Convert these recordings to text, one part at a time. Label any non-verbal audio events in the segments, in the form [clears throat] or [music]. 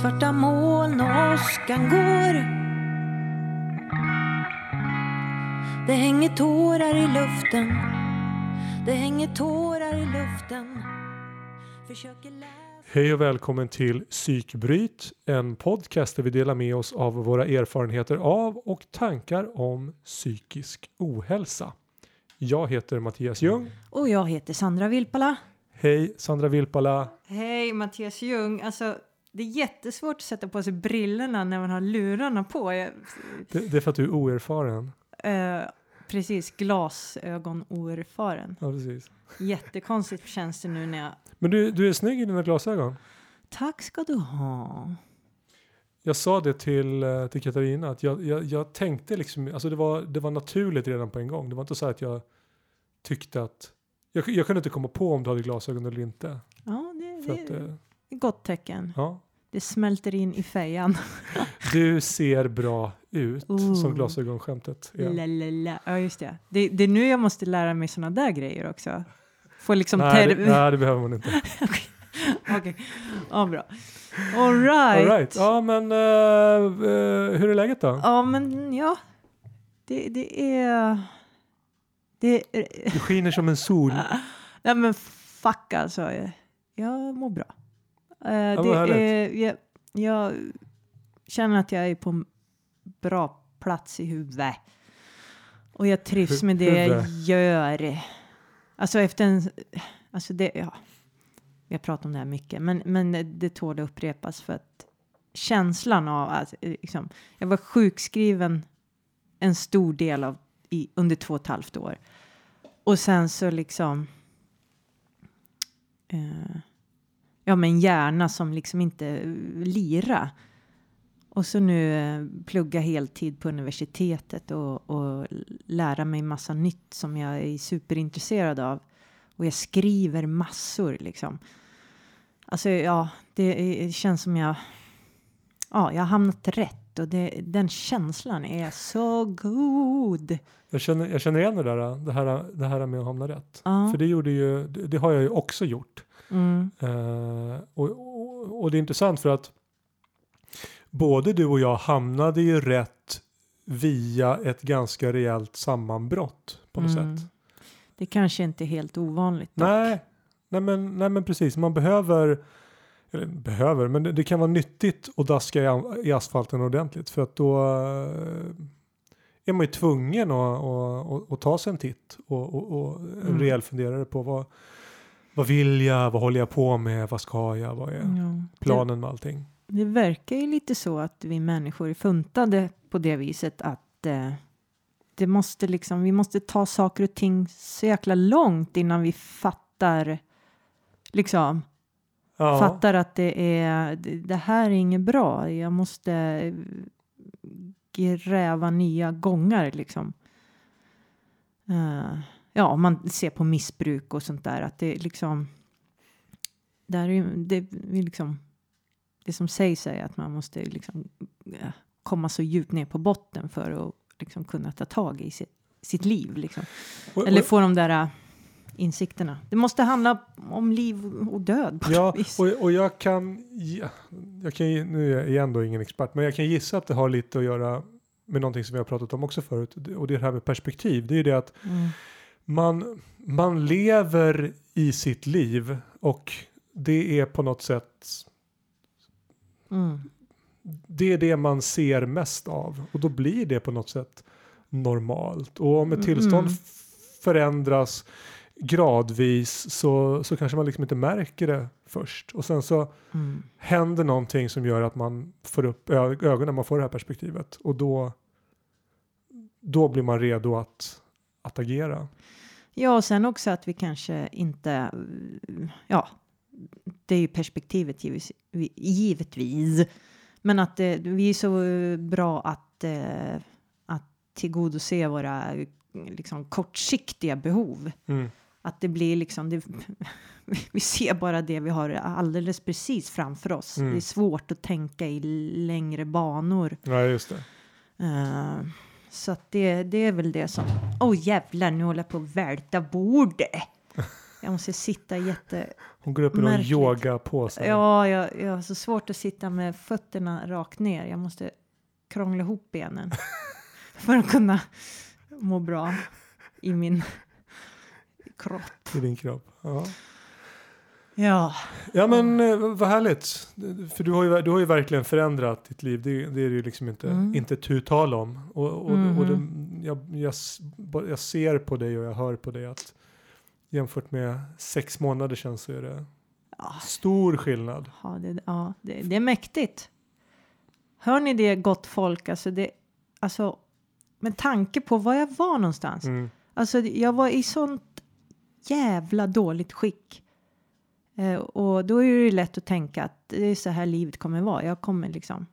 Svarta moln och åskan går Det hänger tårar i luften Det hänger tårar i luften Hej och välkommen till Psykbryt, en podcast där vi delar med oss av våra erfarenheter av och tankar om psykisk ohälsa. Jag heter Mattias Ljung. Och jag heter Sandra Vilpala. Hej Sandra Vilpala. Hej Mattias Ljung. Alltså, det är jättesvårt att sätta på sig brillorna när man har lurarna på. Jag, Det, det är för att du är oerfaren. eh, precis, glasögon oerfaren. Ja, precis. Jättekonstigt känns det nu när jag... Men du, du är snygg i dina glasögon. Tack ska du ha. Jag sa det till, eh, till Katarina att jag, jag, jag tänkte liksom, alltså det var, det var naturligt redan på en gång. Det var inte så att jag tyckte att, jag, jag kunde inte komma på om du hade glasögon eller inte. Ja, det, det är eh, ett gott tecken. ja. Det smälter in i fejan. [laughs] Du ser bra ut, Ooh. som glasögonskämtet la. Ja, just det. det. Det är nu jag måste lära mig såna där grejer också. Få liksom... Nej, det, nej, det behöver man inte. [laughs] Okej, ja bra. All right. All right. Ja, men eh, eh, hur är läget då? Ja, men ja. Det, det är... Det är... Du skiner som en sol. Nej men fuck alltså. Jag mår bra. Eh, vad det är, jag, jag känner att jag är på en bra plats i huvudet. Och jag trivs med det jag gör. Alltså efter en... Alltså det, ja. Vi har pratat om det här mycket, men, men det tål att upprepas för att känslan av att liksom, jag var sjukskriven en stor del av i, under två och ett halvt år. Och sen så liksom eh, ja men hjärna som liksom inte eh, lira. Och så nu eh, plugga heltid på universitetet och, och lära mig massa nytt som jag är superintresserad av. Och jag skriver massor liksom. Alltså ja, det, det känns som jag, ja, jag har hamnat rätt och det, den känslan är så god. Jag känner, jag känner igen det där, det här, det här med att hamna rätt. Ja. För det gjorde ju, det, det har jag ju också gjort. Mm, Eh, och, och, och det är intressant för att både du och jag hamnade ju rätt via ett ganska rejält sammanbrott på något mm. sätt. Det kanske inte är helt ovanligt. dock. Nej, nej, men, nej men precis, man behöver, eller behöver, men det, det kan vara nyttigt att daska i, i asfalten ordentligt för att då eh, är man ju tvungen att, att, att, att ta sig en titt och, och, och en Mm. rejäl funderare på vad, vad vill jag, vad håller jag på med, vad ska jag, vad är Ja. planen med allting. Det, verkar ju lite så att vi människor är funtade på det viset att eh, det måste liksom, vi måste ta saker och ting så jäkla långt innan vi fattar liksom Ja, fattar att det är det, här är inget bra. Jag måste gräva nya gångar liksom. Eh, ja, om man ser på missbruk och sånt där att det liksom. Där är det är liksom. Det som sägs är att man måste liksom eh, komma så djupt ner på botten för att liksom kunna ta tag i sitt, sitt liv liksom. och, Eller få de där eh, insikterna. Det måste handla om liv och död. på ja, vis. och, och jag kan, ja, jag kan, nu är jag ändå ingen expert, men jag kan gissa att det har lite att göra med någonting som vi har pratat om också förut, och det här med perspektiv. Det är ju det att Mm. Man, man lever i sitt liv och det är på något sätt Mm. det är det man ser mest av och då blir det på något sätt normalt och om ett tillstånd mm. förändras gradvis så, så kanske man liksom inte märker det först och sen så Mm. händer någonting som gör att man får upp ögonen, man får det här perspektivet och då då blir man redo att, att agera. Ja, och sen också att vi kanske inte, ja, det är ju perspektivet givetvis, givetvis. men att eh, vi är så bra att, eh, att tillgodose våra liksom, kortsiktiga behov. Mm. Att det blir liksom, det, [laughs] vi ser bara det vi har alldeles precis framför oss. Mm. Det är svårt att tänka i längre banor. Ja, just det. Eh, så att det, det är väl det som... Åh oh, jävlar, nu håller jag på att välta bordet. Jag måste sitta jätte... Hon går upp i någon yogapåse. Ja, jag, jag har så svårt att sitta med fötterna rakt ner. Jag måste krångla ihop benen [laughs] för att kunna må bra i min kropp. I din kropp. Ja. Ja, Ja men eh, vad härligt. För du har ju, du har ju verkligen förändrat ditt liv. Det, det är det ju liksom inte, Mm. inte tu tal om. Och, och, och Mhm. det, jag, jag, jag ser på dig och jag hör på dig att jämfört med sex månader sedan så är det ja, stor skillnad. ja, det, ja det, det är mäktigt. Hör ni det gott folk? Alltså, det, alltså med tanke på var jag var någonstans. Mm. Alltså jag var i sånt jävla dåligt skick. Eh, och då är det lätt att tänka att det är så här livet kommer vara. Jag kommer liksom.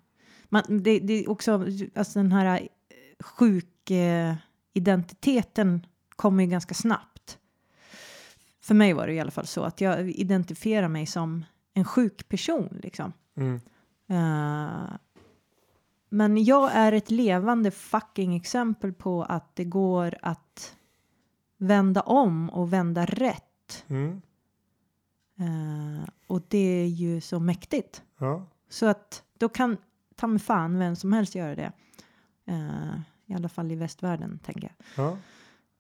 Man, det, det är också alltså den här eh, sjuk eh, kommer ju ganska snabbt. För mig var det i alla fall så att jag identifierar mig som en sjuk person liksom. Mm. Eh, men jag är ett levande fucking exempel på att det går att vända om och vända rätt. Mm. Eh, och det är ju så mäktigt. Ja. Så att då kan ta mig fan vem som helst göra det. Eh, I alla fall i västvärlden tänker jag. Ja.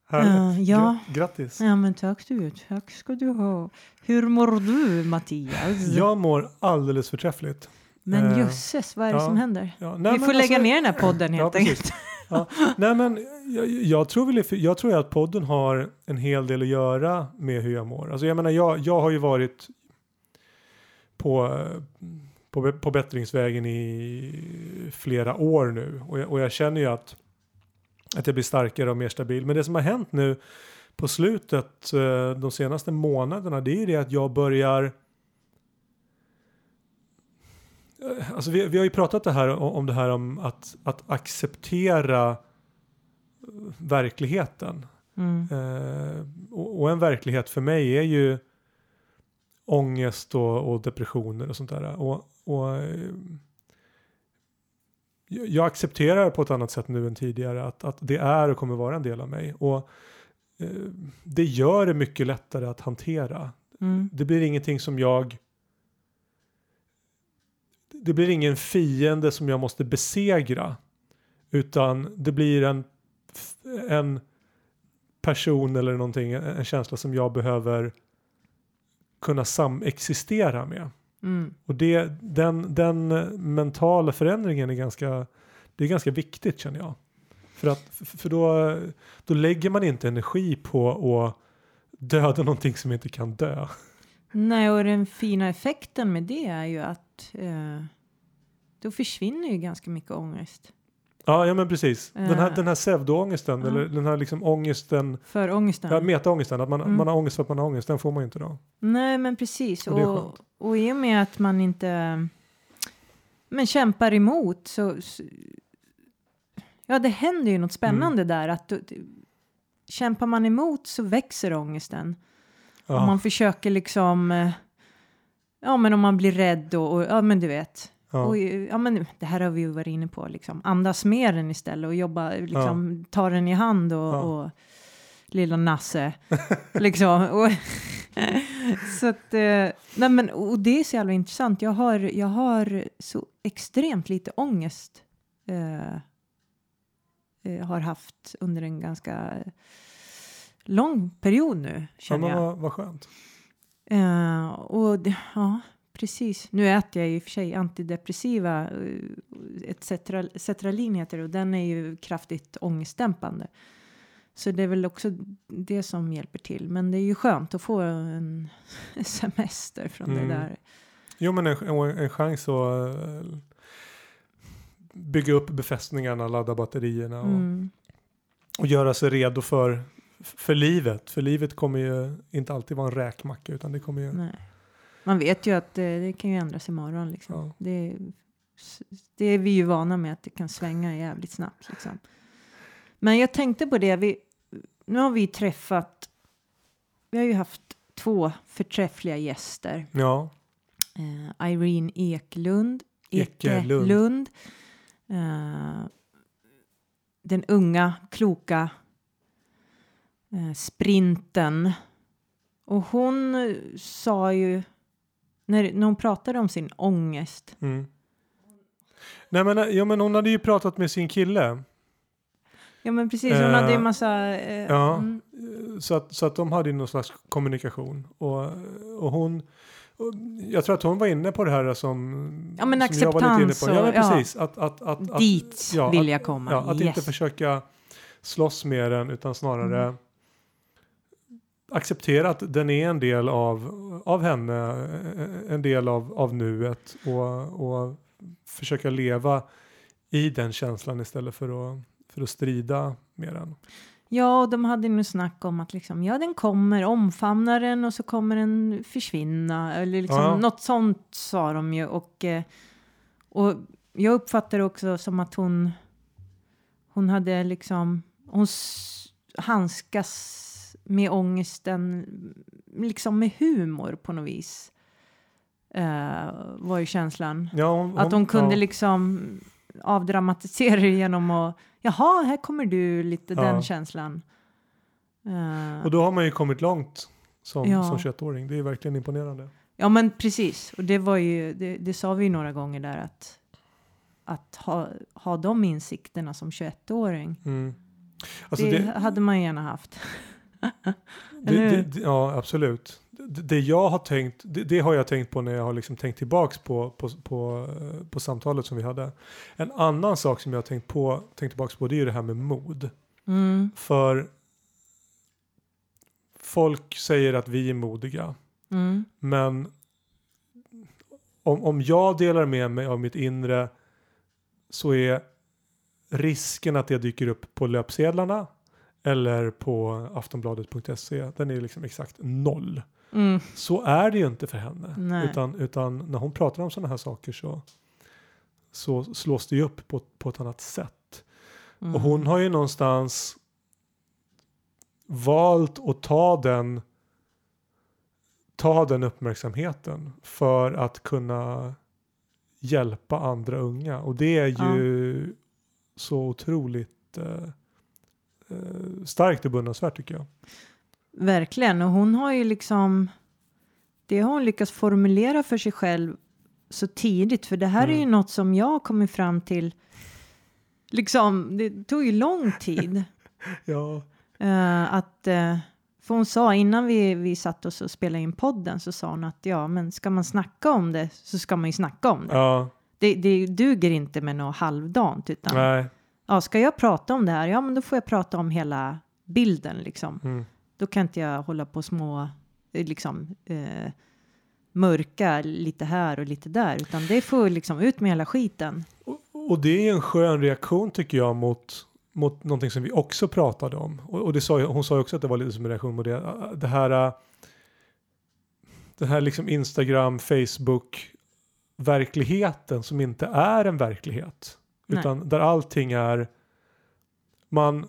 Härligt. Eh, ja. Gra- grattis. Ja men tack du, tack ska du ha. Hur mår du Mattias? [laughs] Jag mår alldeles förträffligt. men jösses, vad är det ja. som händer? Ja, nej, Vi får lägga alltså- ner den här podden [laughs] helt enkelt. Ja, nej men jag, jag, tror väl, jag tror att podden har en hel del att göra med hur jag mår. Alltså jag menar jag, jag har ju varit på, på, på bättringsvägen i flera år nu och jag, och jag känner ju att, att jag blir starkare och mer stabil. Men det som har hänt nu på slutet eh, de senaste månaderna det är ju det att jag börjar Eh, Alltså vi, vi har ju pratat det här, om det här om att, att acceptera eh, verkligheten. Mm. Eh, och, och en verklighet för mig är ju ångest och, och depressioner och sånt där. Och, och, eh, jag jag accepterar på ett annat sätt nu än tidigare att, att det är och kommer vara en del av mig. Och eh, det gör det mycket lättare att hantera. Mm. Det blir ingenting som jag det blir ingen fiende som jag måste besegra utan det blir en, en person eller någonting, en känsla som jag behöver kunna samexistera med. Mm. Och det, den, den mentala förändringen är ganska, det är ganska viktigt känner jag. För, att, för då, då lägger man inte energi på att döda någonting som inte kan dö. Nej, och den fina effekten med det är ju att eh, då försvinner ju ganska mycket ångest. Ja, ja men precis. Den här, Eh, den här pseudoångesten, ja. eller den här liksom ångesten, För ångesten. ja, metaångesten, att man, Mm. man har ångest för att man har ångest, den får man ju inte då. Nej, men precis. Och Och, och i och med att man inte men kämpar emot så, så ja, det händer ju något spännande där att du, du, kämpar man emot så växer ångesten. Ja, Om man försöker liksom eh, ja, men om man blir rädd och, och ja, men du vet. ja, Och, ja, men det här har vi ju varit inne på, liksom. andas med den istället och jobba, liksom, ta den i hand och, Ja. och lilla Nasse. [laughs] liksom. Och, [laughs] så att, eh, nej men, och det är så jävla intressant. Jag har, jag har så extremt lite ångest. Eh, eh, har haft under en ganska lång period nu, ja känner men jag. vad, vad skönt. Eh, och det, ja, precis. Nu äter jag i och för sig antidepressiva, uh, ett cetra, cetralin heter det, och den är ju kraftigt ångestdämpande. Så det är väl också det som hjälper till. Men det är ju skönt att få en [laughs] semester från Mm. det där. Jo men en, en, en chans att eh, bygga upp befästningarna, ladda batterierna och, Mm. och göra sig redo för, för livet. För livet kommer ju inte alltid vara en räkmacka utan det kommer ju... Nej. Man vet ju att eh, det kan ju ändras imorgon. Liksom. Ja. Det, det är vi ju vana med att det kan svänga jävligt snabbt. Liksom. Men jag tänkte på det, vi, nu har vi träffat, vi har ju haft två förträffliga gäster. Ja, Eh, Irene Eklund, Ekelund. Ekelund eh, den unga, kloka eh, sprinten Och hon eh, sa ju, när, när hon pratade om sin ångest. Mm. Nej men, ja, men hon hade ju pratat med sin kille. Ja men precis, hon Eh, hade ju massa... Eh, ja. mm, Så att, så att de hade ju någon slags kommunikation. Och, och hon, och jag tror att hon var inne på det här som, Ja, men som jag var lite inne acceptans på. Ja men och- ja. precis. Att, att, att, att, dit ja, vill jag komma. ja, att yes. inte försöka slåss med den utan snarare Mm. Acceptera att den är en del av, av henne, eh, en del av, av nuet och, och försöka leva i den känslan istället för att, för att strida med den. Ja, och de hade nu snack om att liksom, ja, den kommer, omfamna den och så kommer den försvinna. Eller liksom, Ja. något sånt sa de ju. Och, eh, och jag uppfattar också som att hon, hon hade liksom, hon handskas med ångesten liksom med humor på något vis. Eh, var ju känslan. Ja, hon, Att hon kunde ja. liksom avdramatisera [laughs] det genom att jaha, här kommer du, lite Ja. den känslan. Eh, Och då har man ju kommit långt som, Ja. som 21-åring. Det är verkligen imponerande. ja, men precis. Och det var ju, det, det sa vi ju några gånger där att att ha, ha de insikterna som 21-åring. Mm. Alltså det, det, hade man gärna haft. [laughs] det, det, ja, absolut. Det, det jag har tänkt, det, det har jag tänkt på när jag har liksom tänkt tillbaks på, på, på, eh, på samtalet som vi hade. En annan sak som jag har tänkt, på, tänkt tillbaks på det är ju det här med mod. Mm, För folk säger att vi är modiga. mm, Men om, om jag delar med mig av mitt inre så är risken att det dyker upp på löpsedlarna eller på aftonbladet.se den är liksom exakt noll. mm, Så är det ju inte för henne. Nej. Utan, utan när hon pratar om sådana här saker så, så slås det ju upp på, på ett annat sätt. mm. Och hon har ju någonstans valt att ta den ta den uppmärksamheten för att kunna hjälpa andra unga. Och det är ju så otroligt eh, starkt och beundransvärt tycker jag. Verkligen, och hon har ju liksom det har hon lyckats formulera för sig själv så tidigt, för det här är ju Mm. något som jag har kommit fram till. Liksom, det tog ju lång tid [laughs] Ja, eh, att eh, för hon sa innan vi, vi satt oss och spelade in podden så sa hon att ja, men ska man snacka om det så ska man ju snacka om det. ja, Det, det duger inte med något halvdant utan nej. Ja, ska jag prata om det här, ja, men då får jag prata om hela bilden liksom. Mm. Då kan inte jag hålla på små, eh, liksom, eh, mörka lite här och lite där, utan det får liksom ut med hela skiten. Och, och det är en skön reaktion tycker jag mot, mot någonting som vi också pratade om. Och, och det sa, hon sa ju också att det var lite som en reaktion mot det. Det här, äh, det här liksom Instagram, Facebook verkligheten som inte är en verklighet. Nej. Utan där allting är man,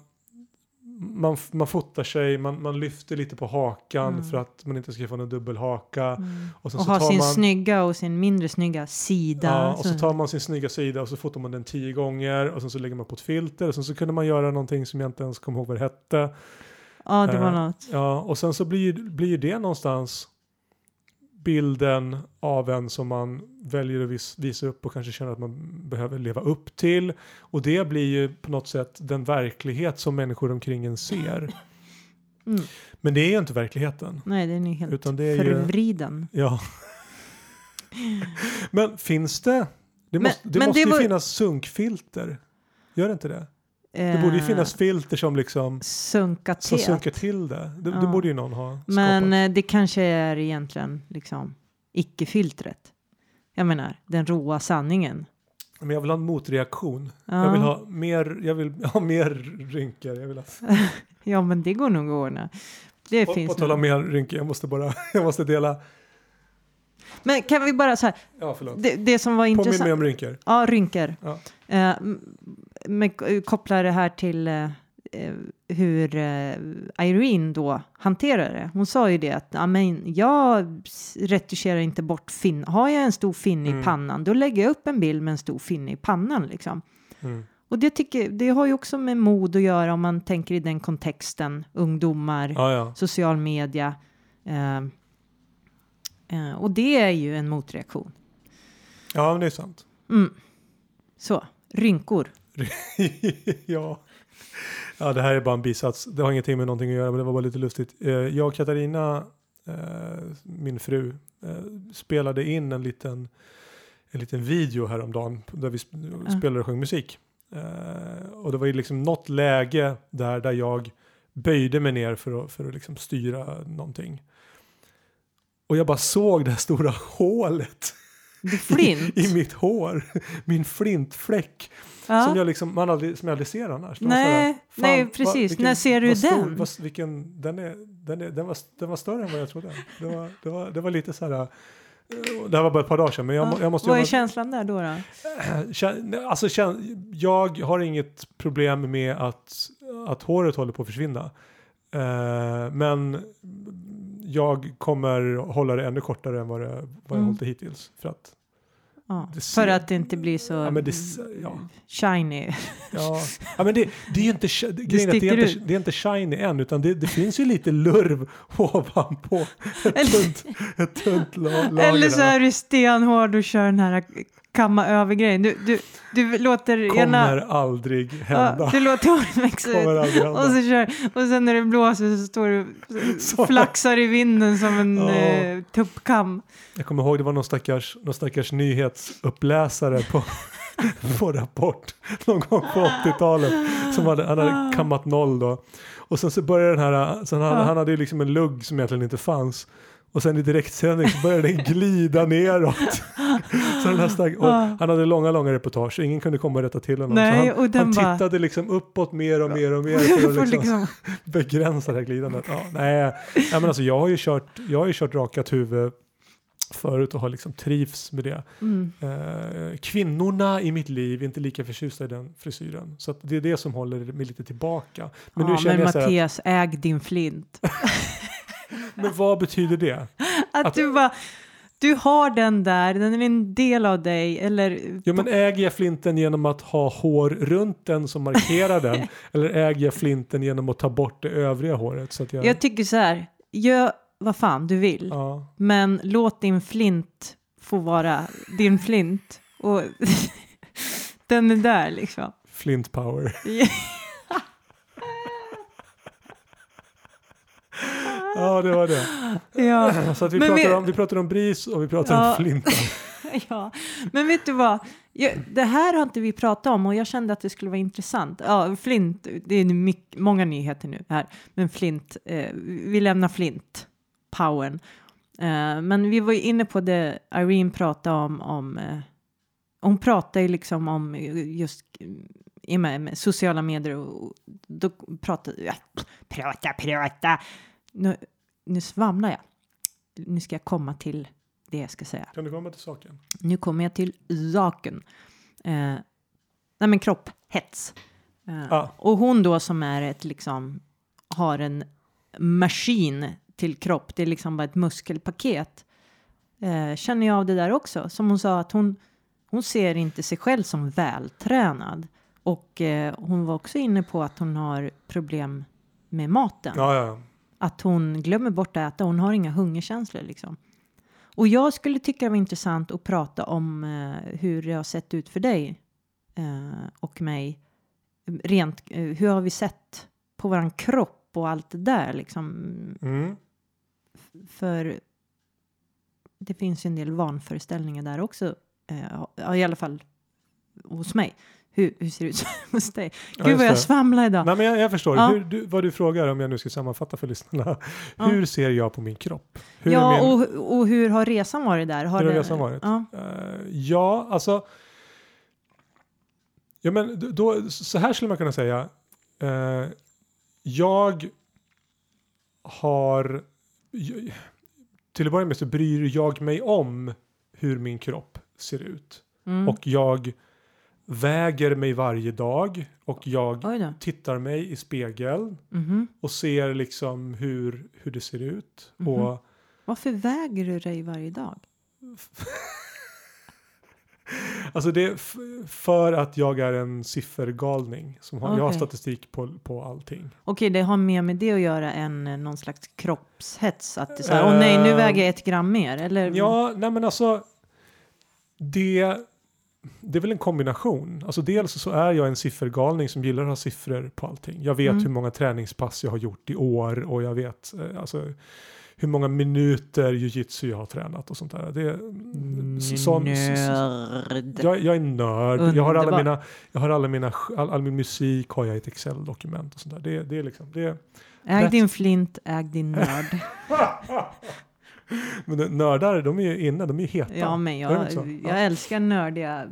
man, man fotar sig, man, man lyfter lite på hakan Mm. för att man inte ska få en dubbelhaka. Och sen Och så ha tar sin man, snygga och sin mindre snygga sida. Ja, och så tar man sin snygga sida och så fotar man den tio gånger och sen så lägger man på ett filter och sen så kunde man göra någonting som jag inte ens kommer ihåg vad det hette. ja, det var eh, något. Ja, och sen så blir, blir det någonstans bilden av en som man väljer att vis, visa upp och kanske känner att man behöver leva upp till. Och det blir ju på något sätt den verklighet som människor omkring en ser. Mm. Men det är ju inte verkligheten. Nej, den är helt Utan det är ju, förvriden. ja. [laughs] Men finns det, det Men- måste, det måste ju var- finnas sunkfilter. Gör det inte det? Det borde ju Eh, finnas filter som liksom Sunkat som het. sunkar till det. Det, det Ja. borde ju någon ha skapat. Men eh, det kanske är egentligen liksom icke-filtret. Jag menar, den råa sanningen. Men jag vill ha en motreaktion. Ja. Jag vill ha mer, jag vill ha mer rynkor. Jag vill ha, [laughs] Ja, men det går nog att ordna. Det på, finns på tal om mer rynkor, jag måste bara, [laughs] jag måste dela. Men kan vi bara så här, Ja, förlåt. det, det som var Påminn intressant. mig om rynkor. Ja, rynkor. Ja. Eh, m- men kopplar det här till eh, eh, hur eh, Irene då hanterar det. Hon sa ju det att ja, men jag retuscherar inte bort fin. Har jag en stor finne Mm. i pannan, då lägger jag upp en bild med en stor finne i pannan liksom. Mm. Och det, tycker, det har ju också med mod att göra om man tänker i den kontexten, ungdomar, Ja, ja. social media. Eh, eh, och det är ju en motreaktion. Ja, men det är sant. Mm. Så, rynkor. [laughs] ja. ja, det här är bara en bisats. Det har ingenting med någonting att göra, men det var bara lite lustigt. Eh, jag och Katarina, eh, min fru, eh, spelade in en liten, en liten video häromdagen där vi sp- spelade och sjöng musik. Och det var ju liksom något läge där, där jag böjde mig ner för att, för att liksom styra någonting. Och jag bara såg det här stora [laughs] hålet flint. i mitt hår. Min flintfläck. Ja. Som jag liksom, man aldrig, som jag aldrig ser annars. Nej, fan, nej vad- precis. vilken- När ser du vad stor- den? vad- vilken, den, är, den, är, den, var, den var större än vad jag trodde. Det var, det var, det var lite så här. eh, Det här var bara ett par dagar sedan men jag, må- jag måste Vad är känslan där då? då? [clears throat] Alltså, jag har inget problem med att, att håret håller på att försvinna. Eh, men jag kommer hålla det ännu kortare än vad, det, vad jag Mm. hållit det hittills. För att, Ja, för att det inte blir så ja, det, ja, shiny. ja. ja, men det, det är ju inte, det, det, är inte, det är inte shiny än utan det, finns ju lite lurv [laughs] ovanpå ett Eller- tunt, ett tunt la, lager. Eller så är du stenhård och kör den här kamma över grejen. Du, du, du låter kommer ena... aldrig hända. Ja, du låter håret växa ut. Och, så kör, och sen när det blåser så står du Så- flaxar i vinden som en Ja. eh, tuppkam. Jag kommer ihåg det var någon stackars, någon stackars nyhetsuppläsare på, [laughs] på Rapport någon gång på 80-talet som hade, han hade kammat noll då. Och sen så började den här, sen han, han hade ju liksom en lugg som egentligen inte fanns. Och sen i direktsändning så började den glida [laughs] neråt. så den här stack, och han hade långa, långa reportage ingen kunde komma och rätta till honom. Nej, han, och han bara- tittade liksom uppåt mer och mer och mer för [laughs] att liksom liksom, [laughs] begränsa det här glidandet. Ja, nej, nej, men alltså jag har ju kört, jag har ju kört rakat huvud förut och har liksom trivs med det. mm. Eh, kvinnorna i mitt liv är inte lika förtjusta i den frisyren. Så det är det som håller mig lite tillbaka. Men nu ja, känner men jag här, att, Mattias, äg din flint. Men vad betyder det? [laughs] Att, Att- du bara, du har den där, den är en del av dig. Eller, Jo men äger jag flinten genom att ha hår runt den som markerar den? [laughs] eller äger jag flinten genom att ta bort det övriga håret? Så att jag, jag tycker så här, gör vad fan du vill. ja. Men låt din flint få vara din flint. Och [laughs] den är där liksom. Flint power. Ja det var det. [laughs] ja. Så vi, Men pratar vi- om, vi pratar om bris och vi pratar Ja. om flinten. [laughs] ja, men vet du vad? Jag, det här har inte vi pratat om och jag kände att det skulle vara intressant. Ja, Flint, det är mycket, många nyheter nu här, men Flint, eh, vi lämnar Flint, powern. Eh, men vi var ju inne på det Irene pratade om, om eh, hon pratar ju liksom om just med, med sociala medier och då pratar, ja, prata, prata. Nu, nu svamlar jag. Nu ska jag komma till det jag ska säga. Kan du komma till saken? Nu kommer jag till saken. Eh, nej men kropphets. Eh, Ah. Och hon då som är ett liksom har en maskin till kropp. Det är liksom bara ett muskelpaket. Eh, känner jag av det där också. Som hon sa att hon, hon ser inte sig själv som vältränad. Och eh, hon var också inne på att hon har problem med maten Ja, ja. Att hon glömmer bort att äta. Hon har inga hungerkänslor liksom. Och jag skulle tycka det var intressant att prata om eh, hur det har sett ut för dig eh, och mig. Rent, eh, hur har vi sett på våran kropp och allt det där liksom. Mm. För det finns ju en del vanföreställningar där också. Eh, I alla fall hos mig. Hur, hur ser det ut [laughs] hos dig? Ja, Gud just vad jag svamlar idag. Nej, men jag, jag förstår. Ja. Hur, du, vad du frågar om jag nu ska sammanfatta för lyssnarna. Ja. Hur ser jag på min kropp? Hur ja, min, och, och hur har resan varit där? Hur har det- resan varit? Ja. Eh, ja, alltså. Ja, men då, så här skulle man kunna säga. Eh, jag har. Till att börja med så bryr jag mig om hur min kropp ser ut. Mm. Och jag väger mig varje dag. Och jag tittar mig i spegeln. Mhm. Och ser liksom hur, hur det ser ut. Mhm. Och Varför väger du dig varje dag? [laughs] Alltså det är för att jag är en siffergalning. Som har, Jag har statistik på, på allting. Okej, det har mer med det att göra än eh, någon slags kroppshets. Att det är så här, åh nej, nu Eh, väger jag ett gram mer. Eller? Ja, nej men alltså. Det, det är väl en kombination. Alltså dels så är jag en siffergalning som gillar att ha siffror på allting. Jag vet Mm. hur många träningspass jag har gjort i år och jag vet eh, alltså, hur många minuter jujitsu jag har tränat och sånt där. Det, Mm, sån- Nörd. jag, jag är nörd. Jag har alla mina, jag har alla mina, all, all min musik har jag i ett Excel-dokument och sånt där. Det, det är liksom, det, Äg din flint, äg din nörd. [laughs] [laughs] [laughs] men nördar, de är ju inne, de är ju heta. ja, men jag, jag älskar nördiga.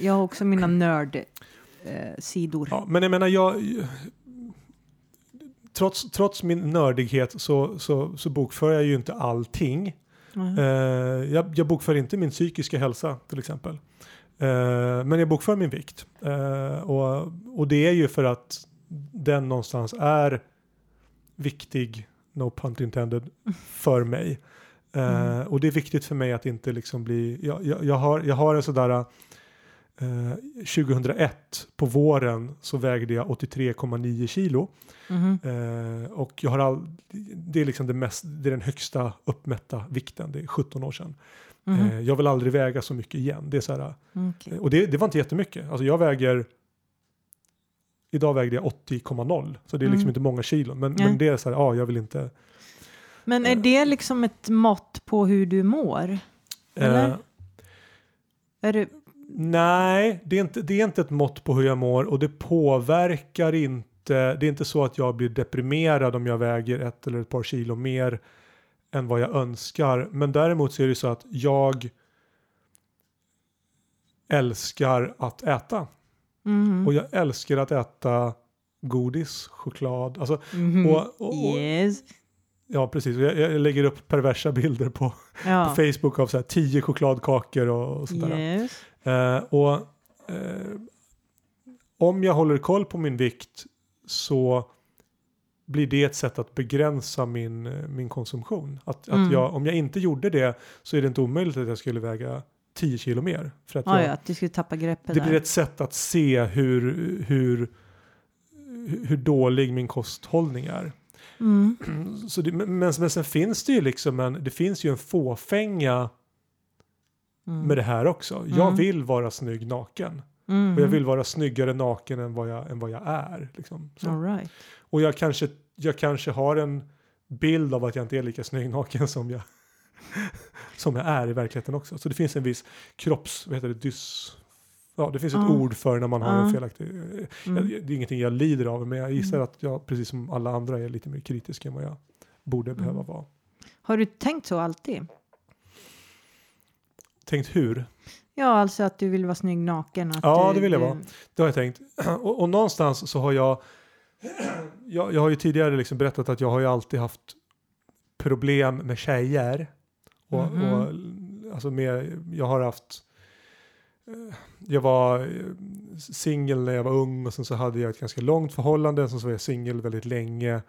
Jag har också mina nörd eh. Ja, men jag menar, jag, trots, trots min nördighet så, så, så bokför jag ju inte allting. Mhm. Eh, jag, jag bokför inte min psykiska hälsa till exempel. Eh, men jag bokför min vikt. Eh, och, och det är ju för att den någonstans är viktig, no pun intended, för mig. Mm. Och det är viktigt för mig att inte liksom bli, jag, jag, jag, har, jag har en sådär, eh, 2001 på våren så vägde jag 83,9 kilo. Mhm. Eh, och jag har all, det är liksom det, mest, det är den högsta uppmätta vikten, det är 17 år sedan. Eh, jag vill aldrig väga så mycket igen. Det är så här, Okej. och det, det var inte jättemycket. Alltså jag väger, idag vägde jag 80,0 så det är liksom Mm. inte många kilo. Men, men det är så här, ja jag vill inte. Men är det liksom ett mått på hur du mår? Eller? Eh, Är det, nej, det är, inte, det är inte ett mått på hur jag mår och det påverkar inte. Det är inte så att jag blir deprimerad om jag väger ett eller ett par kilo mer än vad jag önskar. Men däremot så är det så att jag älskar att äta. Mhm. Och jag älskar att äta godis, choklad. Alltså, Mhm. och, och, och, Yes. Ja, precis. Jag, jag lägger upp perversa bilder på, Ja. på Facebook av så här tio chokladkakor och, och sånt där. Yes. Eh, och eh, om jag håller koll på min vikt så blir det ett sätt att begränsa min, min konsumtion. Att, Mm. att jag, om jag inte gjorde det så är det inte omöjligt att jag skulle väga 10 kilo mer. För att jag, ja, att du skulle tappa greppet det där. blir ett sätt att se hur, hur, hur dålig min kosthållning är. Mm. Så det, men, men sen finns det ju liksom en, det finns ju en fåfänga Mm. med det här också. Jag Mm. vill vara snygg naken. Och jag vill vara snyggare naken än vad jag, än vad jag är. Liksom. Right. Och jag kanske, jag kanske har en bild av att jag inte är lika snygg naken som jag, [laughs] som jag är i verkligheten också. Så det finns en viss kropps, vad heter det, dys... Ja, det finns ett ord för när man har en felaktig... Mm. Jag, det är ingenting jag lider av, men jag gissar Mm. att jag, precis som alla andra, är lite mer kritisk än vad jag borde Mm. behöva vara. Har du tänkt så alltid? Tänkt hur? Ja, alltså att du vill vara snygg naken. Ja, du, det vill jag du- vara. Det har jag tänkt. [clears throat] Och, och någonstans så har jag, [clears throat] jag, jag har ju tidigare liksom berättat att jag har ju alltid haft problem med tjejer. Och, Mhm. och alltså med, jag har haft, eh, jag var eh, singel när jag var ung och sen så hade jag ett ganska långt förhållande, sen så var jag singel väldigt länge.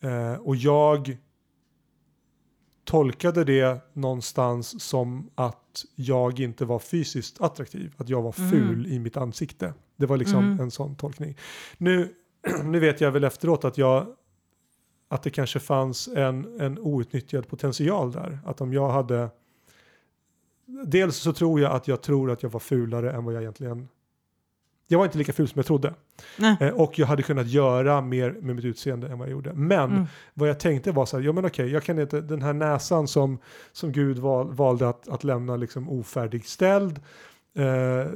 Eh, och jag tolkade det någonstans som att jag inte var fysiskt attraktiv, att jag var Mhm. ful i mitt ansikte. Det var liksom Mhm. en sån tolkning. Nu, [clears throat] nu vet jag väl efteråt att jag att det kanske fanns en, en outnyttjad potential där. Att om jag hade Dels så tror jag att jag tror att jag var fulare än vad jag egentligen jag var inte lika ful som jag trodde. Nej. Eh, och jag hade kunnat göra mer med mitt utseende än vad jag gjorde. Men Mm. vad jag tänkte var så här, ja men okej, jag kan inte, den här näsan som, som Gud val, valde att, att lämna liksom ofärdigställd, eh, den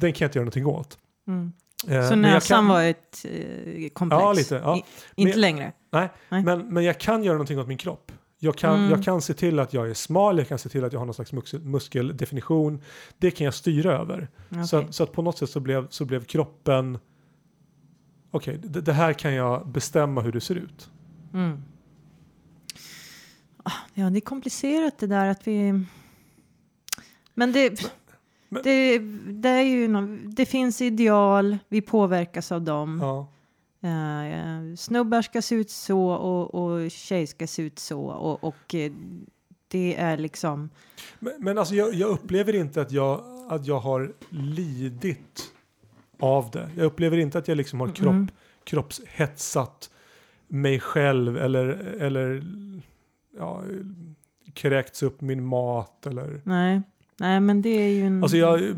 kan jag inte göra någonting åt. Mm. Eh, Så näsan kan- var ett eh, komplex? Ja, lite. Ja. I, inte Men- längre? Nej. Men, men jag kan göra någonting åt min kropp. Jag kan, Mm. jag kan se till att jag är smal, jag kan se till att jag har någon slags muskel, muskeldefinition. Det kan jag styra över. Okej. Så, att, så att på något sätt så blev, så blev kroppen, okej, det, det här kan jag bestämma hur det ser ut. Mm. Ah, Ja, det är komplicerat det där att vi... Men det, Men- det, det är ju nå- det finns ideal, vi påverkas av dem. Ja. Eh, snubbar ska se ut så och, och tjejer ska se ut så och, och eh, det är liksom... Men, men alltså jag, jag upplever inte att jag, att jag har lidit av det. Jag upplever inte att jag liksom har kropp, Mm. kroppshetsat mig själv eller, eller ja, kräkts upp min mat eller Nej. Nej, men det är ju en, Alltså jag, jag,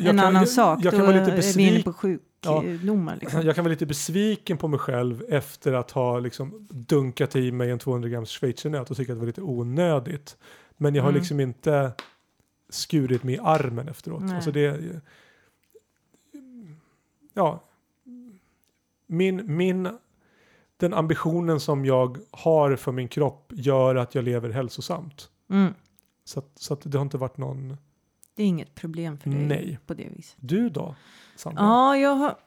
jag, en annan sak. Jag, kan vara lite besviken. på sjukdomar. Liksom. Jag kan vara lite besviken på mig själv efter att ha liksom dunkat i mig en 200 grams schweizernöt och tycka att det var lite onödigt. Men jag har Mm. liksom inte skurit mig i armen efteråt. Nej. Alltså det, ja, min, min, den ambitionen som jag har för min kropp gör att jag lever hälsosamt. Mm. Så, att, så att det har inte varit någon, Det är inget problem för dig Nej. på det viset. du då? Sandra? Ja, jag har...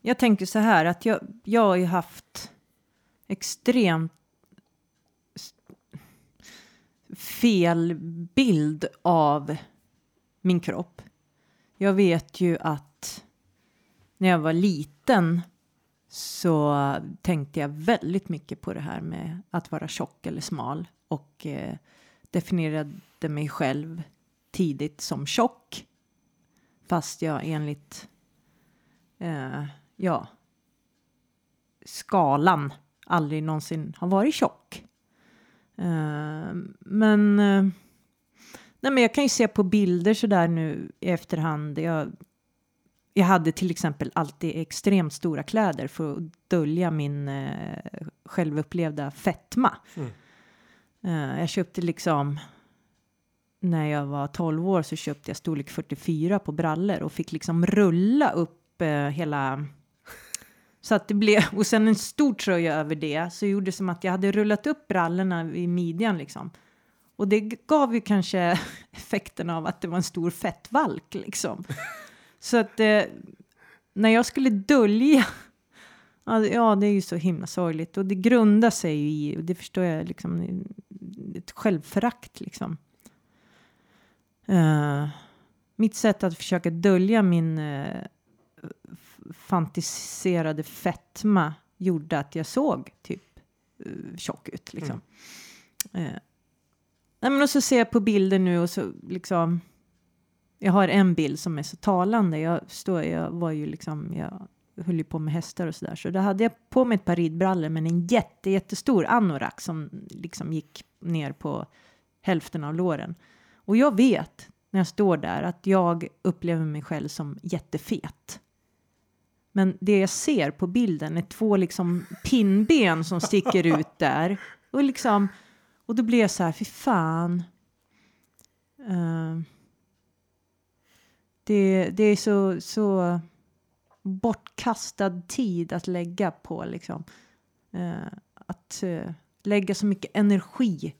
Jag tänker så här att jag, jag har ju haft extremt fel bild av min kropp. Jag vet ju att när jag var liten så tänkte jag väldigt mycket på det här med att vara tjock eller smal och eh, definierade mig själv tidigt som tjock. Fast jag enligt eh, ja, skalan aldrig någonsin har varit tjock. Eh, men, eh, nej, men jag kan ju se på bilder sådär nu i efterhand. Jag, jag hade till exempel alltid extremt stora kläder för att dölja min eh, självupplevda fetma. Mm. Uh, jag köpte liksom när jag var 12 år så köpte jag storlek 44 på brallor och fick liksom rulla upp uh, hela så att det blev och sen en stor tröja över det så gjorde det som att jag hade rullat upp brallorna i midjan liksom. Och det gav ju kanske [laughs] effekten av att det var en stor fettvalk liksom. så att eh, när jag skulle dölja Ja, det- är ju så himla sorgligt och det grundar sig ju i, och det förstår jag, liksom, ett självförakt liksom. Eh, mitt sätt att försöka dölja min uh, fantiserade fetma gjorde att jag såg typ uh, tjock ut liksom. Eh, nej, men och så ser jag på bilder nu och så liksom. Jag har en bild som är så talande. Jag står, jag var ju liksom, jag höll ju på med hästar och sådär. Så då hade jag på mig ett par ridbrallor men en jätte, jättestor anorak som liksom gick ner på hälften av låren. Och jag vet när jag står där att jag upplever mig själv som jättefet. Men det jag ser på bilden är två liksom pinnben som sticker ut där. Och liksom, och då blir jag så här, fy fan. Uh, det, det är så, så bortkastad tid att lägga på liksom. eh, att eh, lägga så mycket energi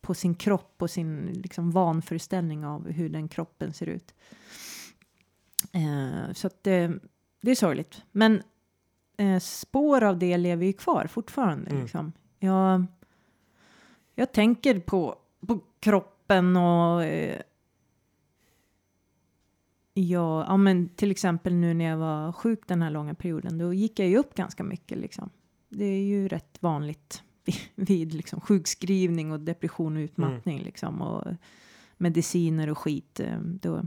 på sin kropp och sin liksom, vanföreställning av hur den kroppen ser ut. Eh, så att eh, det är sorgligt. Men eh, spår av det lever ju kvar fortfarande. Mm. Liksom. Jag, jag tänker på, på kroppen och eh, Ja, men till exempel nu när jag var sjuk den här långa perioden, då gick jag ju upp ganska mycket liksom. Det är ju rätt vanligt [laughs] vid liksom sjukskrivning och depression och utmattning liksom och mediciner och skit. eh, Då.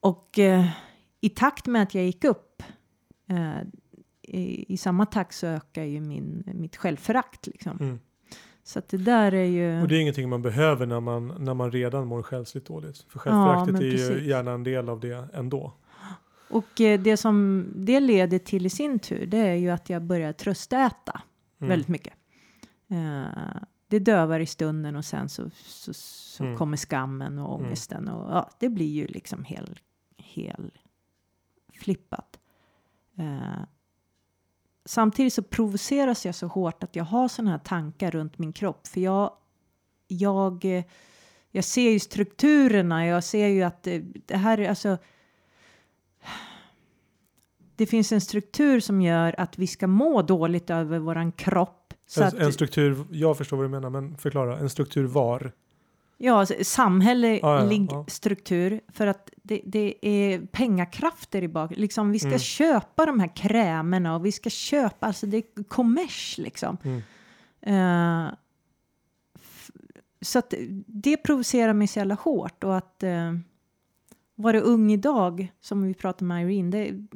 Och eh, i takt med att jag gick upp eh, i, i samma takt så ökar ju min, mitt självförakt liksom. Mm. Så att det där är ju... Och det är ingenting man behöver när man, när man redan mår själsligt dåligt. För självföraktet men är ju precis. gärna en del av det ändå. Och eh, det som det leder till i sin tur, det är ju att jag börjar tröstäta Mm. väldigt mycket. Eh, det dövar i stunden och sen så, så, så Mm. kommer skammen och Mm. ångesten och ja, det blir ju liksom hel, hel flippat. Eh, samtidigt så provoceras jag så hårt att jag har sådana här tankar runt min kropp för jag, jag, eh, jag ser ju strukturerna, jag ser ju att det, det här är alltså det finns en struktur som gör att vi ska må dåligt över våran kropp. Så en, att, en struktur, jag förstår vad du menar, men förklara. En struktur var? Ja, alltså, samhällelig Ja, ja, ja. struktur för att det, det är pengakrafter i bak. Liksom, vi ska Mm. köpa de här krämerna och vi ska köpa, alltså det är kommers liksom. Mm. F- så att det provocerar mig så jävla hårt och att eh, vara ung idag, som vi pratade med Irene, det,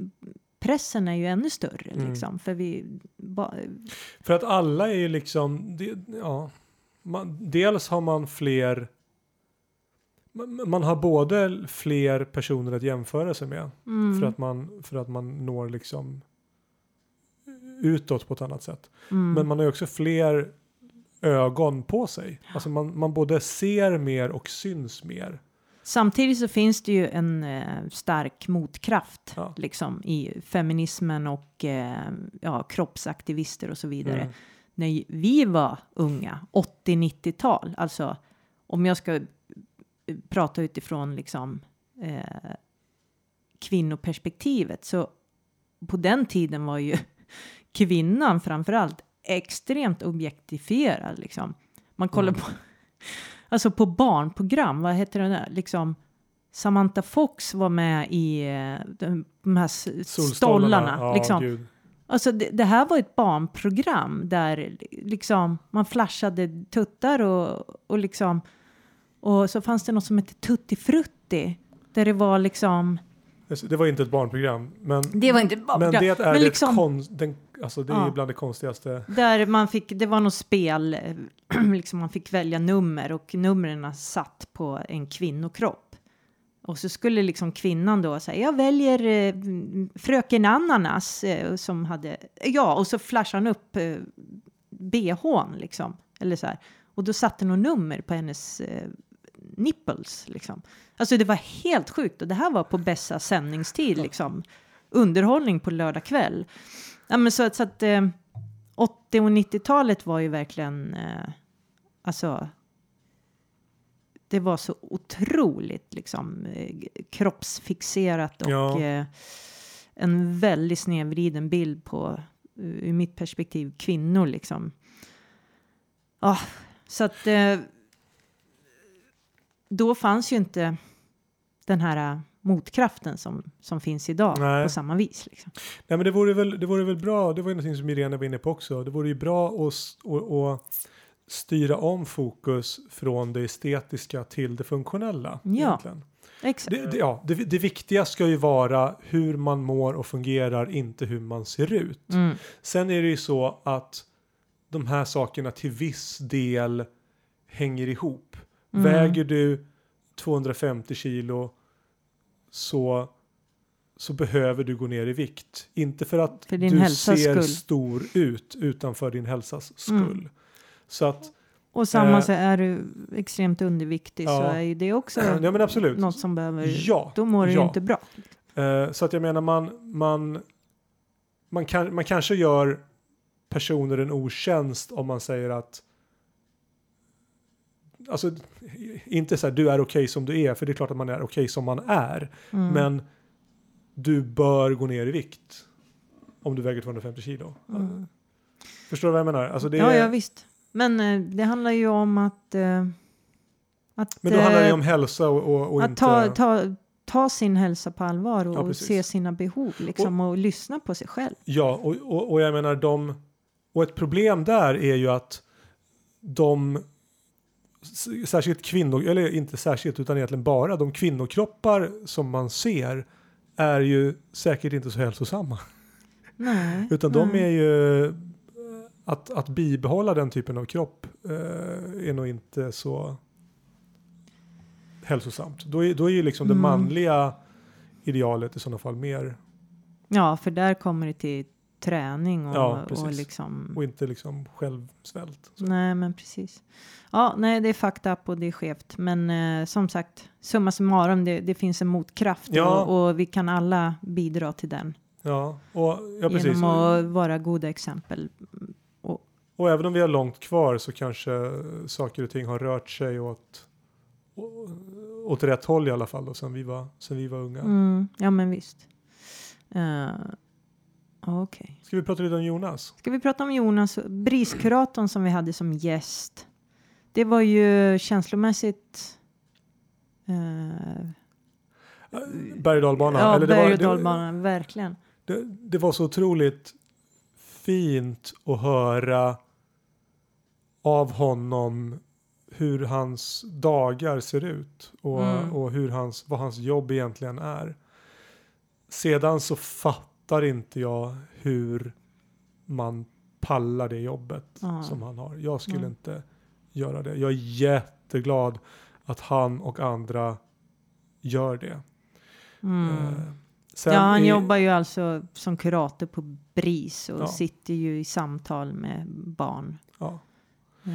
pressen är ju ännu större Mm. liksom. För vi, ba, För att alla är ju liksom, det, ja, man, dels har man fler man, har både fler personer att jämföra sig med mm, för, att man, för att man når liksom utåt på ett annat sätt. mm, Men man har ju också fler ögon på sig. Alltså man, man både ser mer och syns mer. Samtidigt så finns det ju en eh, stark motkraft Ja. liksom i feminismen och eh, ja, kroppsaktivister och så vidare. Mm. När vi var unga, 80-90-tal, alltså om jag ska eh, prata utifrån liksom eh, kvinnoperspektivet så på den tiden var ju [laughs] kvinnan framförallt extremt objektifierad liksom. Man kollar Mm. på [laughs] alltså på barnprogram, vad heter det där? Liksom Samantha Fox var med i eh, de, här stollarna. Ja, liksom. gud. Alltså det, det här var ett barnprogram där liksom man flashade tuttar och, och liksom och så fanns det något som hette Tutti Frutti där det var liksom Det var inte ett barnprogram. Men, det var inte ett men barnprogram det är men det liksom- kon, den, alltså det är Ja. bland det konstigaste. där man fick det var något spel [clears throat] liksom man fick välja nummer och numren satt på en kvinnokropp och så skulle liksom kvinnan då säga jag väljer eh, fröken Ananas eh, som hade ja och så flashade han upp eh, bhn liksom eller så här och då satte något nummer på hennes eh, nipples liksom. Alltså det var helt sjukt och det här var på bästa sändningstid liksom. Underhållning på lördag kväll. Ja men så, att- så att eh, 80 och 90-talet var ju verkligen eh, alltså det var så otroligt liksom eh, kroppsfixerat och Ja. eh, en väldigt snedvriden bild på eh, ur mitt perspektiv kvinnor liksom. Ja, så att eh, då fanns ju inte den här eh, motkraften som, som finns idag Nej. på samma vis. Liksom. Nej men det vore väl, det vore väl bra, det var ju någonting som Irene var inne på också. Det vore ju bra att styra om fokus från det estetiska till det funktionella. Ja. egentligen. Exakt. Det, det, ja, det, det viktiga ska ju vara hur man mår och fungerar, inte hur man ser ut. Mm. Sen är det ju så att de här sakerna till viss del hänger ihop. Mm. Väger du 250 kilo så, så behöver du gå ner i vikt. Inte för att För du ser skull. stor ut utan för din hälsas skull. Mm. Så att, Och samma Eh, så är du extremt underviktig så ja. är ju det också [clears throat] ja men absolut. något som behöver, Ja, då mår du ja. inte bra. Eh, så att jag menar man, man, man, kan, man kanske gör personer en otjänst om man säger att Alltså inte så här du är okej som du är för det är klart att man är okej som man är. Mm. Men du bör gå ner i vikt. Om du väger 250 kilo. Mm. Förstår du vad jag menar? Alltså det Ja, är, ja visst. Men eh, det handlar ju om att, eh, att, men då handlar det ju eh, om hälsa och, och, och att inte... ta, ta, ta sin hälsa på allvar och Ja, se sina behov liksom, och, lyssna på sig själv. Ja, och, och, och jag menar de... Och ett problem där är ju att de särskilt kvinnor, eller inte särskilt utan egentligen bara de kvinnokroppar som man ser är ju säkert inte så hälsosamma. Nej. Utan de nej. är ju att, att bibehålla den typen av kropp eh, är nog inte så hälsosamt. Då är, då är ju liksom det Mm. manliga idealet i sådana fall mer Ja, för där kommer det till träning och, Ja, och liksom... och inte liksom självsvält. Så. Nej, men precis. Ja, nej, det är fucked up och det är skevt. Men eh, som sagt, summa summarum, det, det finns en motkraft Ja. och, och vi kan alla bidra till den. Ja, och, ja precis. genom att vara goda exempel. Och även om vi har långt kvar så kanske saker och ting har rört sig åt, åt rätt håll i alla fall då, sen vi var, sen vi var unga. Mm, ja, men visst. Uh, Okej. Ska vi prata lite om Jonas? Ska vi prata om Jonas, briskuratorn som vi hade som gäst. Det var ju känslomässigt... eh, Berg och dalbana? ja, Eller berg och dalbana, verkligen. det, det var så otroligt fint att höra av honom hur hans dagar ser ut och, Mm. och hur hans, vad hans jobb egentligen är. Sedan så fattar inte jag hur man pallar det jobbet Ja. som han har. Jag skulle Mm. inte göra det. Jag är jätteglad att han och andra gör det. Mm. Eh, Ja, han i- jobbar ju alltså som kurator på BRIS och Ja. sitter ju i samtal med barn. Ja. Eh,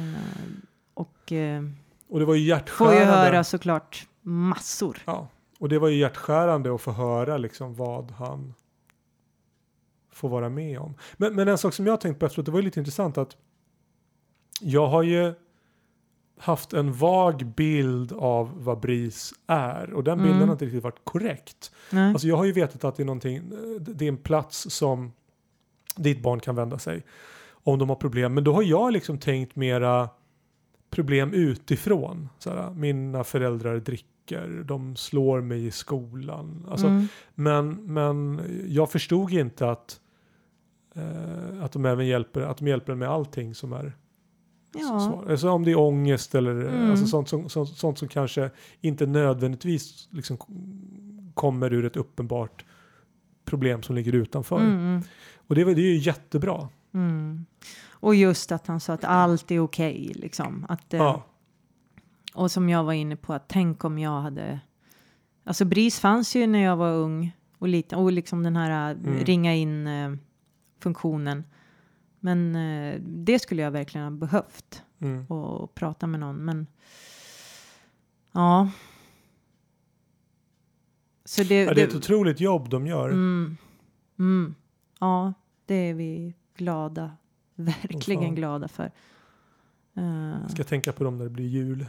och eh, Och det var ju får hjärtskärande. ju höra såklart massor. Ja, och det var ju hjärtskärande att få höra liksom vad han får vara med om. Men, men en sak som jag har tänkt på efteråt, det var ju lite intressant att jag har ju haft en vag bild av vad BRIS är och den bilden Mm. har inte riktigt varit korrekt. Nej. Alltså jag har ju vetat att det är någonting, det är en plats som ditt barn kan vända sig om de har problem. Men då har jag liksom tänkt mera problem utifrån. Såhär, mina föräldrar dricker, de slår mig i skolan. Alltså, mm. men, men jag förstod inte att, eh, att de även hjälper, att de hjälper med allting som är Ja. Alltså om det är ångest eller Mm. alltså sånt, som, sånt, sånt som kanske inte nödvändigtvis liksom kommer ur ett uppenbart problem som ligger utanför. Mm, Och det, det är ju jättebra. Mm. Och just att han sa att allt är okej liksom. Att, eh, Ja. Och som jag var inne på, att tänk om jag hade... Alltså BRIS fanns ju när jag var ung och liten och liksom den här eh, Mm. ringa in eh, funktionen. Men eh, det skulle jag verkligen ha behövt Mm. och, och prata med någon. Men ja. Så det, Ja, det är ett otroligt jobb de gör. mm, mm, ja, det är vi glada, [laughs] verkligen fan. glada för. Eh, Ska tänka på dem när det blir jul.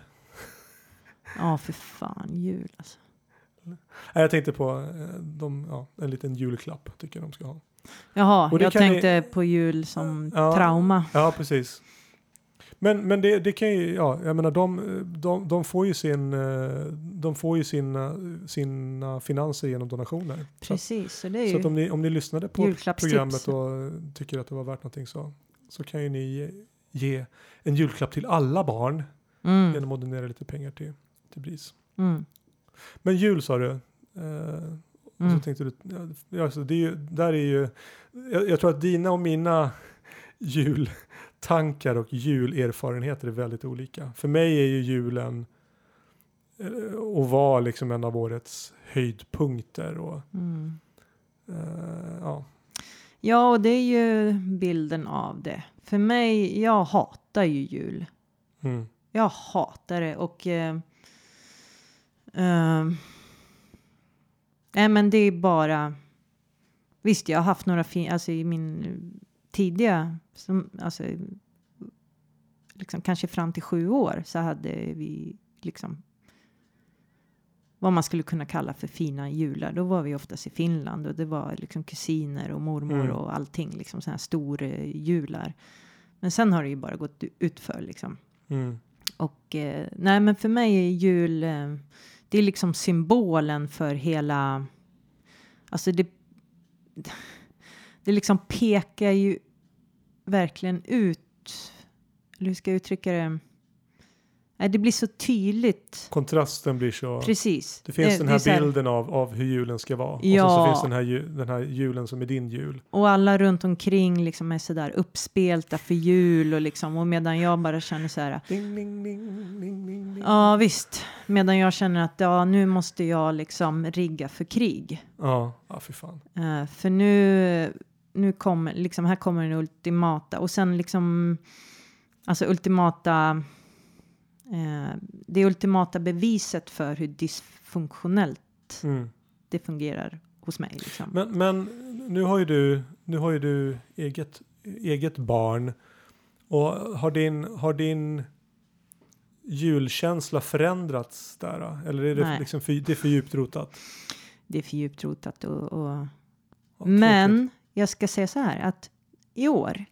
Ja, för fan, jul alltså. Nej, jag tänkte på eh, de, ja, en liten julklapp tycker jag de ska ha. Jaha, jag kan ni- tänkte på jul som Ja. trauma. Ja, precis. Men, men det, det kan ju, ja, jag menar de, de, de får ju sin, eh, de får ju sina, sina finanser genom donationer. Så, Precis, så det är så att om ni, om ni lyssnade på programmet och tycker att det var värt någonting så, så kan ju ni ge, ge en julklapp till alla barn Mm, genom att donera lite pengar till, till BRIS. mm, Men jul sa du. Eh, mm. så tänkte du, ja, alltså det är ju, där är ju, jag, jag tror att dina och mina [laughs] jultankar och julerfarenheter är väldigt olika. För mig är ju julen eh, och var liksom en av årets höjdpunkter och Mm. eh, ja. Ja, och det är ju bilden av det. För mig, jag hatar ju jul. Mm, Jag hatar det och... Eh, eh, nej, men det är bara... Visst, jag har haft några fina... Alltså i min tidiga... Som, alltså, liksom, kanske fram till sju år så hade vi liksom vad man skulle kunna kalla för fina jular. Då var vi oftast i Finland och det var liksom kusiner och mormor Mm. och allting, liksom sådana här stora jular. Men sen har det ju bara gått utför liksom. mm, Och eh, nej, men för mig är jul, eh, det är liksom symbolen för hela, alltså det, det liksom pekar ju verkligen ut, eller hur ska jag uttrycka det? Nej, det blir så tydligt. kontrasten blir så, Precis. det finns Eh, den är här så bilden av, av hur julen ska vara. Och så, så Ja. finns den här, den här julen som är din jul. Och alla runt omkring liksom är sådär uppspelta för jul och liksom, och medan jag bara känner så här, Ding, ding, ding, ding, ding, ja visst, medan jag känner att ja, nu måste jag liksom rigga för krig. Ja, ja fy fan. Eh, för nu, nu kommer, liksom här kommer den ultimata och sen liksom, alltså ultimata, eh, det ultimata beviset för hur dysfunktionellt Mm. det fungerar hos mig. Liksom. Men, men nu har ju du, nu har ju du eget, eget barn och har din, har din julkänsla förändrats där? Eller är det, Nej. liksom för, det är för djupt rotat? Det är för djupt rotat och, och Ja, Men jag ska säga så här att i år.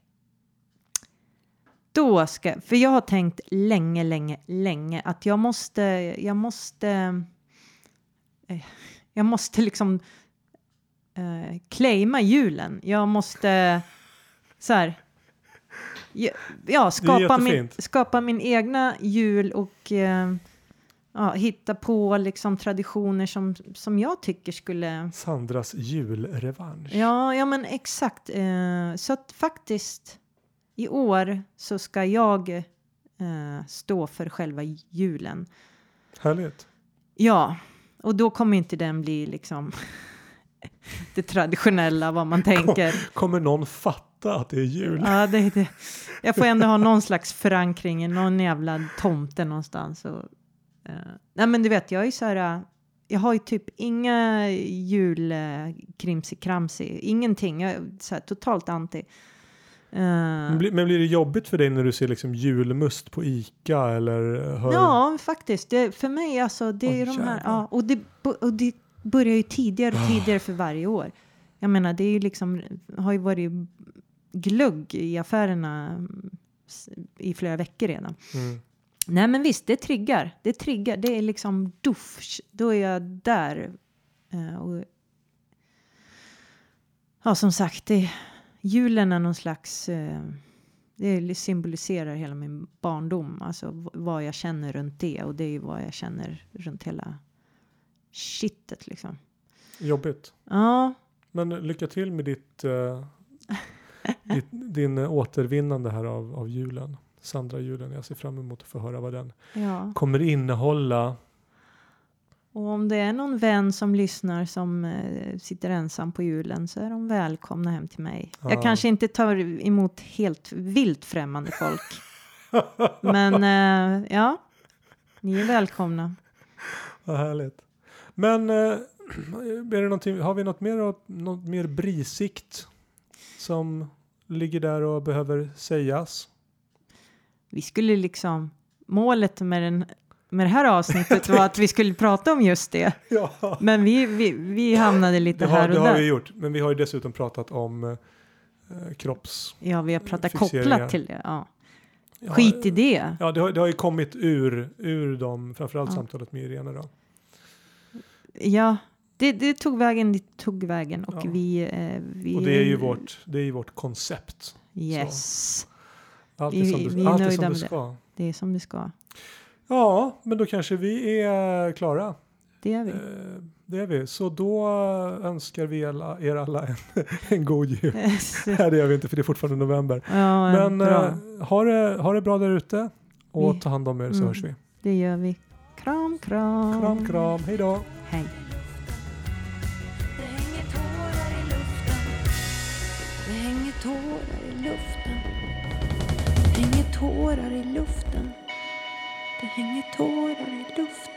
Då ska, för jag har tänkt länge, länge, länge att jag måste, jag måste, eh, jag måste liksom eh, claima julen. Jag måste, så här, ja, skapa, min, skapa min egna jul och eh, ja, hitta på liksom traditioner som, som jag tycker skulle... Sandras julrevansch. Ja, ja men exakt. Eh, så att faktiskt i år så ska jag eh, stå för själva julen. Härligt. Ja, och då kommer inte den bli liksom [laughs] det traditionella vad man tänker. Kommer någon fatta att det är jul? Ja, det, det. Jag får ändå ha någon slags förankring i någon jävla tomte någonstans. Och, nej, men du vet, jag är så här. eh, Jag har ju typ inga julkrimsi-kramsi, ingenting. Jag är så här, totalt anti. Eh, Men blir- Men blir det jobbigt för dig när du ser liksom julmust på Ica eller hör? Ja, faktiskt. Det, för mig alltså, det Oj, är de här, ja, och det, och det börjar ju tidigare och tidigare för varje år. Jag menar, det är ju liksom, har ju varit glugg i affärerna mm, i flera veckor redan. Mm. Nej, men visst, det triggar. Det triggar. Det är liksom duff. Då är jag där. Eh, och, ja, som sagt, det, julen är någon slags... Eh, det symboliserar hela min barndom, alltså vad jag känner runt det och det är ju vad jag känner runt hela shitet liksom. Jobbigt. Ja, Men lycka till med ditt, eh, ditt [laughs] din återvinnande här av, av julen. Sandra julen. Jag ser fram emot att få höra vad den ja. kommer innehålla. Och om det är någon vän som lyssnar som eh, sitter ensam på julen så är de välkomna hem till mig. Ja. Jag kanske inte tar emot helt vilt främmande folk. [laughs] Men eh, ja, ni är välkomna. Vad härligt. Men eh, [clears throat] har vi något mer, något mer brisigt som ligger där och behöver sägas? Vi skulle liksom, målet med, den, med det här avsnittet var att vi skulle prata om just det. [laughs] Ja, Men vi, vi, vi hamnade lite det här har, och det har där. vi gjort. Men vi har ju dessutom pratat om eh, kropps... Ja, vi har pratat kopplat till det. Ja. Ja, Skit i det. Ja, det har, det har ju kommit ur, ur dem, framförallt Ja. samtalet med Irene då. Ja, det, det tog vägen, det tog vägen och Ja. vi, eh, vi... Och det är ju vårt, det är ju vårt koncept. Yes, Allt är Vi- som vi det, är allt är som det med det. ska. det är som det ska. Ja, men då kanske vi är klara. Det är vi. Eh, Det är vi. Så då önskar vi alla, er alla en, [laughs] en god jul. [laughs] [laughs] Nej, det gör vi inte för det är fortfarande november. ja, Men bra. eh, ha, det, ha det bra där ute och Vi- ta hand om er så Mm. hörs vi. Det gör vi. Kram, kram. Kram, kram. Hej då. Hej. Det hänger tårar i luften. Det hänger tårar i luften. Tårar i luften. Det hänger tårar i luften.